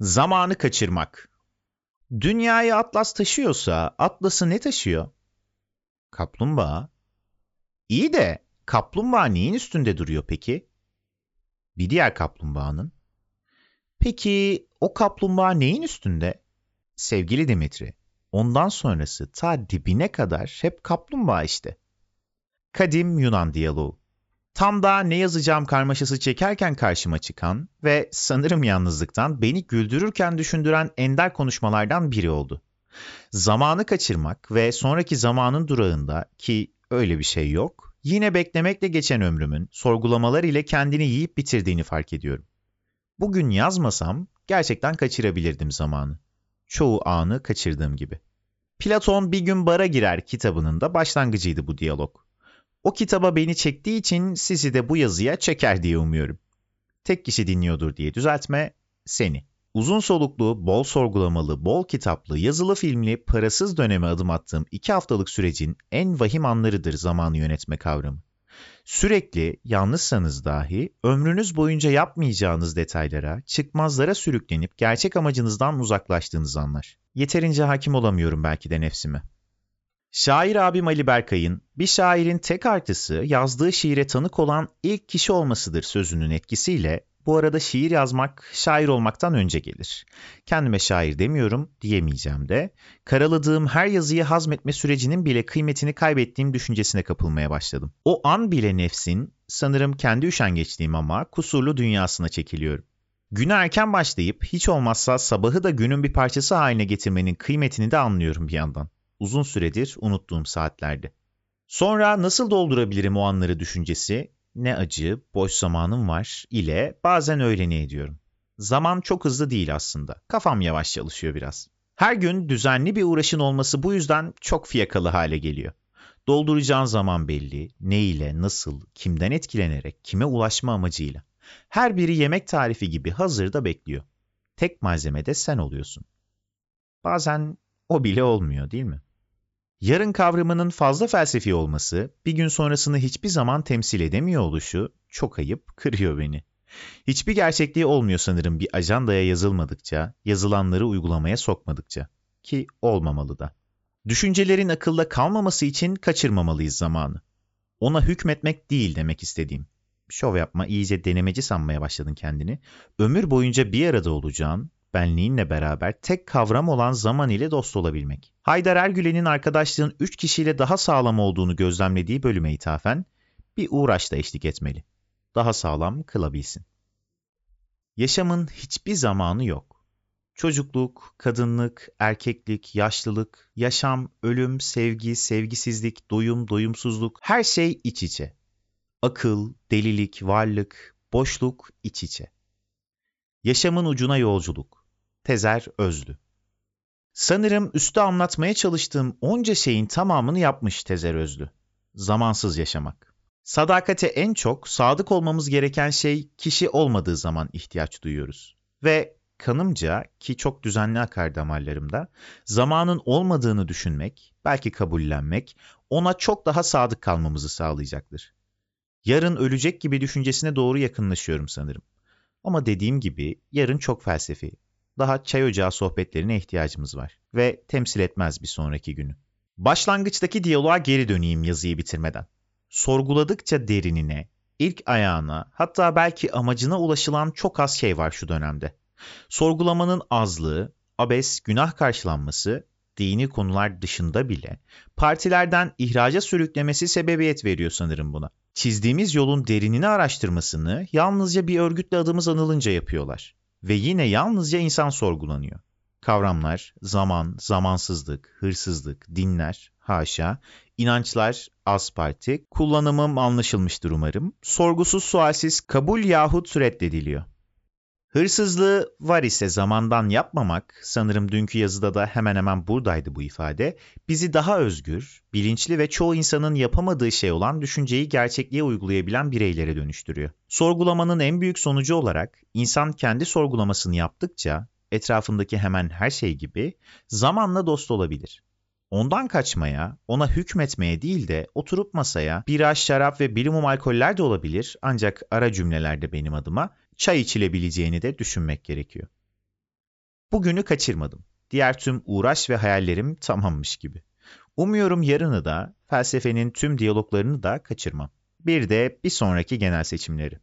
Zamanı kaçırmak. Dünyayı Atlas taşıyorsa Atlas'ı ne taşıyor? Kaplumbağa. İyi de kaplumbağa neyin üstünde duruyor peki? Bir diğer kaplumbağanın. Peki o kaplumbağa neyin üstünde? Sevgili Dimitri, ondan sonrası ta dibine kadar hep kaplumbağa işte. Kadim Yunan diyaloğu. Tam da ne yazacağım karmaşası çekerken karşıma çıkan ve sanırım yalnızlıktan beni güldürürken düşündüren ender konuşmalardan biri oldu. Zamanı kaçırmak ve sonraki zamanın durağında ki öyle bir şey yok, yine beklemekle geçen ömrümün sorgulamalar ile kendini yiyip bitirdiğini fark ediyorum. Bugün yazmasam gerçekten kaçırabilirdim zamanı. Çoğu anı kaçırdığım gibi. Platon bir gün bara girer kitabının da başlangıcıydı bu diyalog. O kitaba beni çektiği için sizi de bu yazıya çeker diye umuyorum. Tek kişi dinliyordur diye düzeltme seni. Uzun soluklu, bol sorgulamalı, bol kitaplı, yazılı filmli, parasız döneme adım attığım iki haftalık sürecin en vahim anlarıdır zamanı yönetme kavramı. Sürekli, yalnızsanız dahi, ömrünüz boyunca yapmayacağınız detaylara, çıkmazlara sürüklenip gerçek amacınızdan uzaklaştığınız anlar. Yeterince hakim olamıyorum belki de nefsime. Şair abim Ali Berkay'ın bir şairin tek artısı yazdığı şiire tanık olan ilk kişi olmasıdır sözünün etkisiyle bu arada şiir yazmak şair olmaktan önce gelir. Kendime şair demiyorum diyemeyeceğim de karaladığım her yazıyı hazmetme sürecinin bile kıymetini kaybettiğim düşüncesine kapılmaya başladım. O an bile nefsin sanırım kendi üşengeçliğim ama kusurlu dünyasına çekiliyorum. Güne erken başlayıp hiç olmazsa sabahı da günün bir parçası haline getirmenin kıymetini de anlıyorum bir yandan uzun süredir unuttuğum saatlerde. Sonra nasıl doldurabilirim o anları düşüncesi, ne acı, boş zamanım var ile bazen öğreni ediyorum. Zaman çok hızlı değil aslında. Kafam yavaş çalışıyor biraz. Her gün düzenli bir uğraşın olması bu yüzden çok fiyakalı hale geliyor. Dolduracağın zaman belli, ne ile, nasıl, kimden etkilenerek, kime ulaşma amacıyla. Her biri yemek tarifi gibi hazırda bekliyor. Tek malzeme de sen oluyorsun. Bazen o bile olmuyor değil mi? Yarın kavramının fazla felsefi olması, bir gün sonrasını hiçbir zaman temsil edemiyor oluşu çok ayıp, kırıyor beni. Hiçbir gerçekliği olmuyor sanırım bir ajandaya yazılmadıkça, yazılanları uygulamaya sokmadıkça. Ki olmamalı da. Düşüncelerin akılda kalmaması için kaçırmamalıyız zamanı. Ona hükmetmek değil demek istediğim. Şov yapma, iyice denemeci sanmaya başladın kendini. Ömür boyunca bir arada olacağın, benliğinle beraber tek kavram olan zaman ile dost olabilmek. Haydar Ergülen'in arkadaşlığın üç kişiyle daha sağlam olduğunu gözlemlediği bölüme ithafen bir uğraşla eşlik etmeli. Daha sağlam kılabilsin. Yaşamın hiçbir zamanı yok. Çocukluk, kadınlık, erkeklik, yaşlılık, yaşam, ölüm, sevgi, sevgisizlik, doyum, doyumsuzluk her şey iç içe. Akıl, delilik, varlık, boşluk iç içe. Yaşamın ucuna yolculuk. Tezer Özlü. Sanırım üstte anlatmaya çalıştığım onca şeyin tamamını yapmış Tezer Özlü. Zamansız yaşamak. Sadakate en çok sadık olmamız gereken şey kişi olmadığı zaman ihtiyaç duyuyoruz. Ve kanımca ki çok düzenli akar damarlarımda zamanın olmadığını düşünmek, belki kabullenmek ona çok daha sadık kalmamızı sağlayacaktır. Yarın ölecek gibi düşüncesine doğru yakınlaşıyorum sanırım. Ama dediğim gibi yarın çok felsefi, daha çay ocağı sohbetlerine ihtiyacımız var ve temsil etmez bir sonraki günü. Başlangıçtaki diyaloğa geri döneyim yazıyı bitirmeden. Sorguladıkça derinine, ilk ayağına, hatta belki amacına ulaşılan çok az şey var şu dönemde. Sorgulamanın azlığı, abes, günah karşılanması, dini konular dışında bile partilerden ihraca sürüklemesi sebebiyet veriyor sanırım buna. Çizdiğimiz yolun derinini araştırmasını yalnızca bir örgütle adımız anılınca yapıyorlar. Ve yine yalnızca insan sorgulanıyor. Kavramlar, zaman, zamansızlık, hırsızlık, dinler, haşa, inançlar, az parti, kullanımım anlaşılmıştır umarım. Sorgusuz sualsiz kabul yahut reddediliyor. Hırsızlığı var ise zamandan yapmamak, sanırım dünkü yazıda da hemen hemen buradaydı bu ifade, bizi daha özgür, bilinçli ve çoğu insanın yapamadığı şey olan düşünceyi gerçekliğe uygulayabilen bireylere dönüştürüyor. Sorgulamanın en büyük sonucu olarak insan kendi sorgulamasını yaptıkça etrafındaki hemen her şey gibi zamanla dost olabilir. Ondan kaçmaya, ona hükmetmeye değil de oturup masaya bira, şarap ve bilimum alkoller de olabilir ancak ara cümlelerde benim adıma çay içilebileceğini de düşünmek gerekiyor. Bugünü kaçırmadım. Diğer tüm uğraş ve hayallerim tamammış gibi. Umuyorum yarını da, felsefenin tüm diyaloglarını da kaçırmam. Bir de bir sonraki genel seçimleri.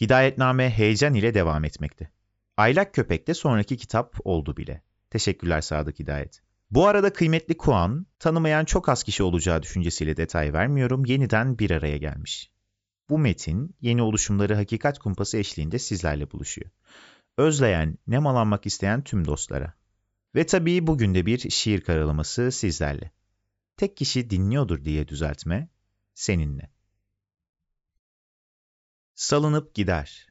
Hidayetname heyecan ile devam etmekte. Aylak Köpek de sonraki kitap oldu bile. Teşekkürler Sadık Hidayet. Bu arada kıymetli Kuan, tanımayan çok az kişi olacağı düşüncesiyle detay vermiyorum, yeniden bir araya gelmiş. Bu metin, yeni oluşumları Hakikat Kumpası eşliğinde sizlerle buluşuyor. Özleyen, nemalanmak isteyen tüm dostlara. Ve tabii bugün de bir şiir karalaması sizlerle. Tek kişi dinliyordur diye düzeltme, seninle. Salınıp gider.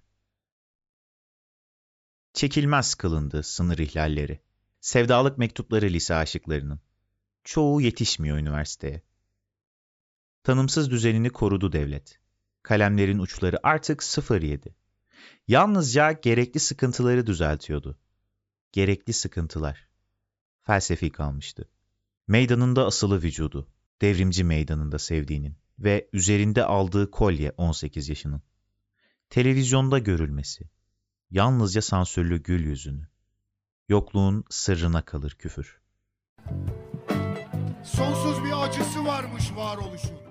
Çekilmez kılındı sınır ihlalleri. Sevdalık mektupları lise aşıklarının. Çoğu yetişmiyor üniversiteye. Tanımsız düzenini korudu devlet. Kalemlerin uçları artık sıfır yedi. Yalnızca gerekli sıkıntıları düzeltiyordu. Gerekli sıkıntılar. Felsefi kalmıştı. Meydanında asılı vücudu, devrimci meydanında sevdiğinin ve üzerinde aldığı kolye 18 yaşının. Televizyonda görülmesi, yalnızca sansürlü gül yüzünü. Yokluğun sırrına kalır küfür. Sonsuz bir acısı varmış varoluşun.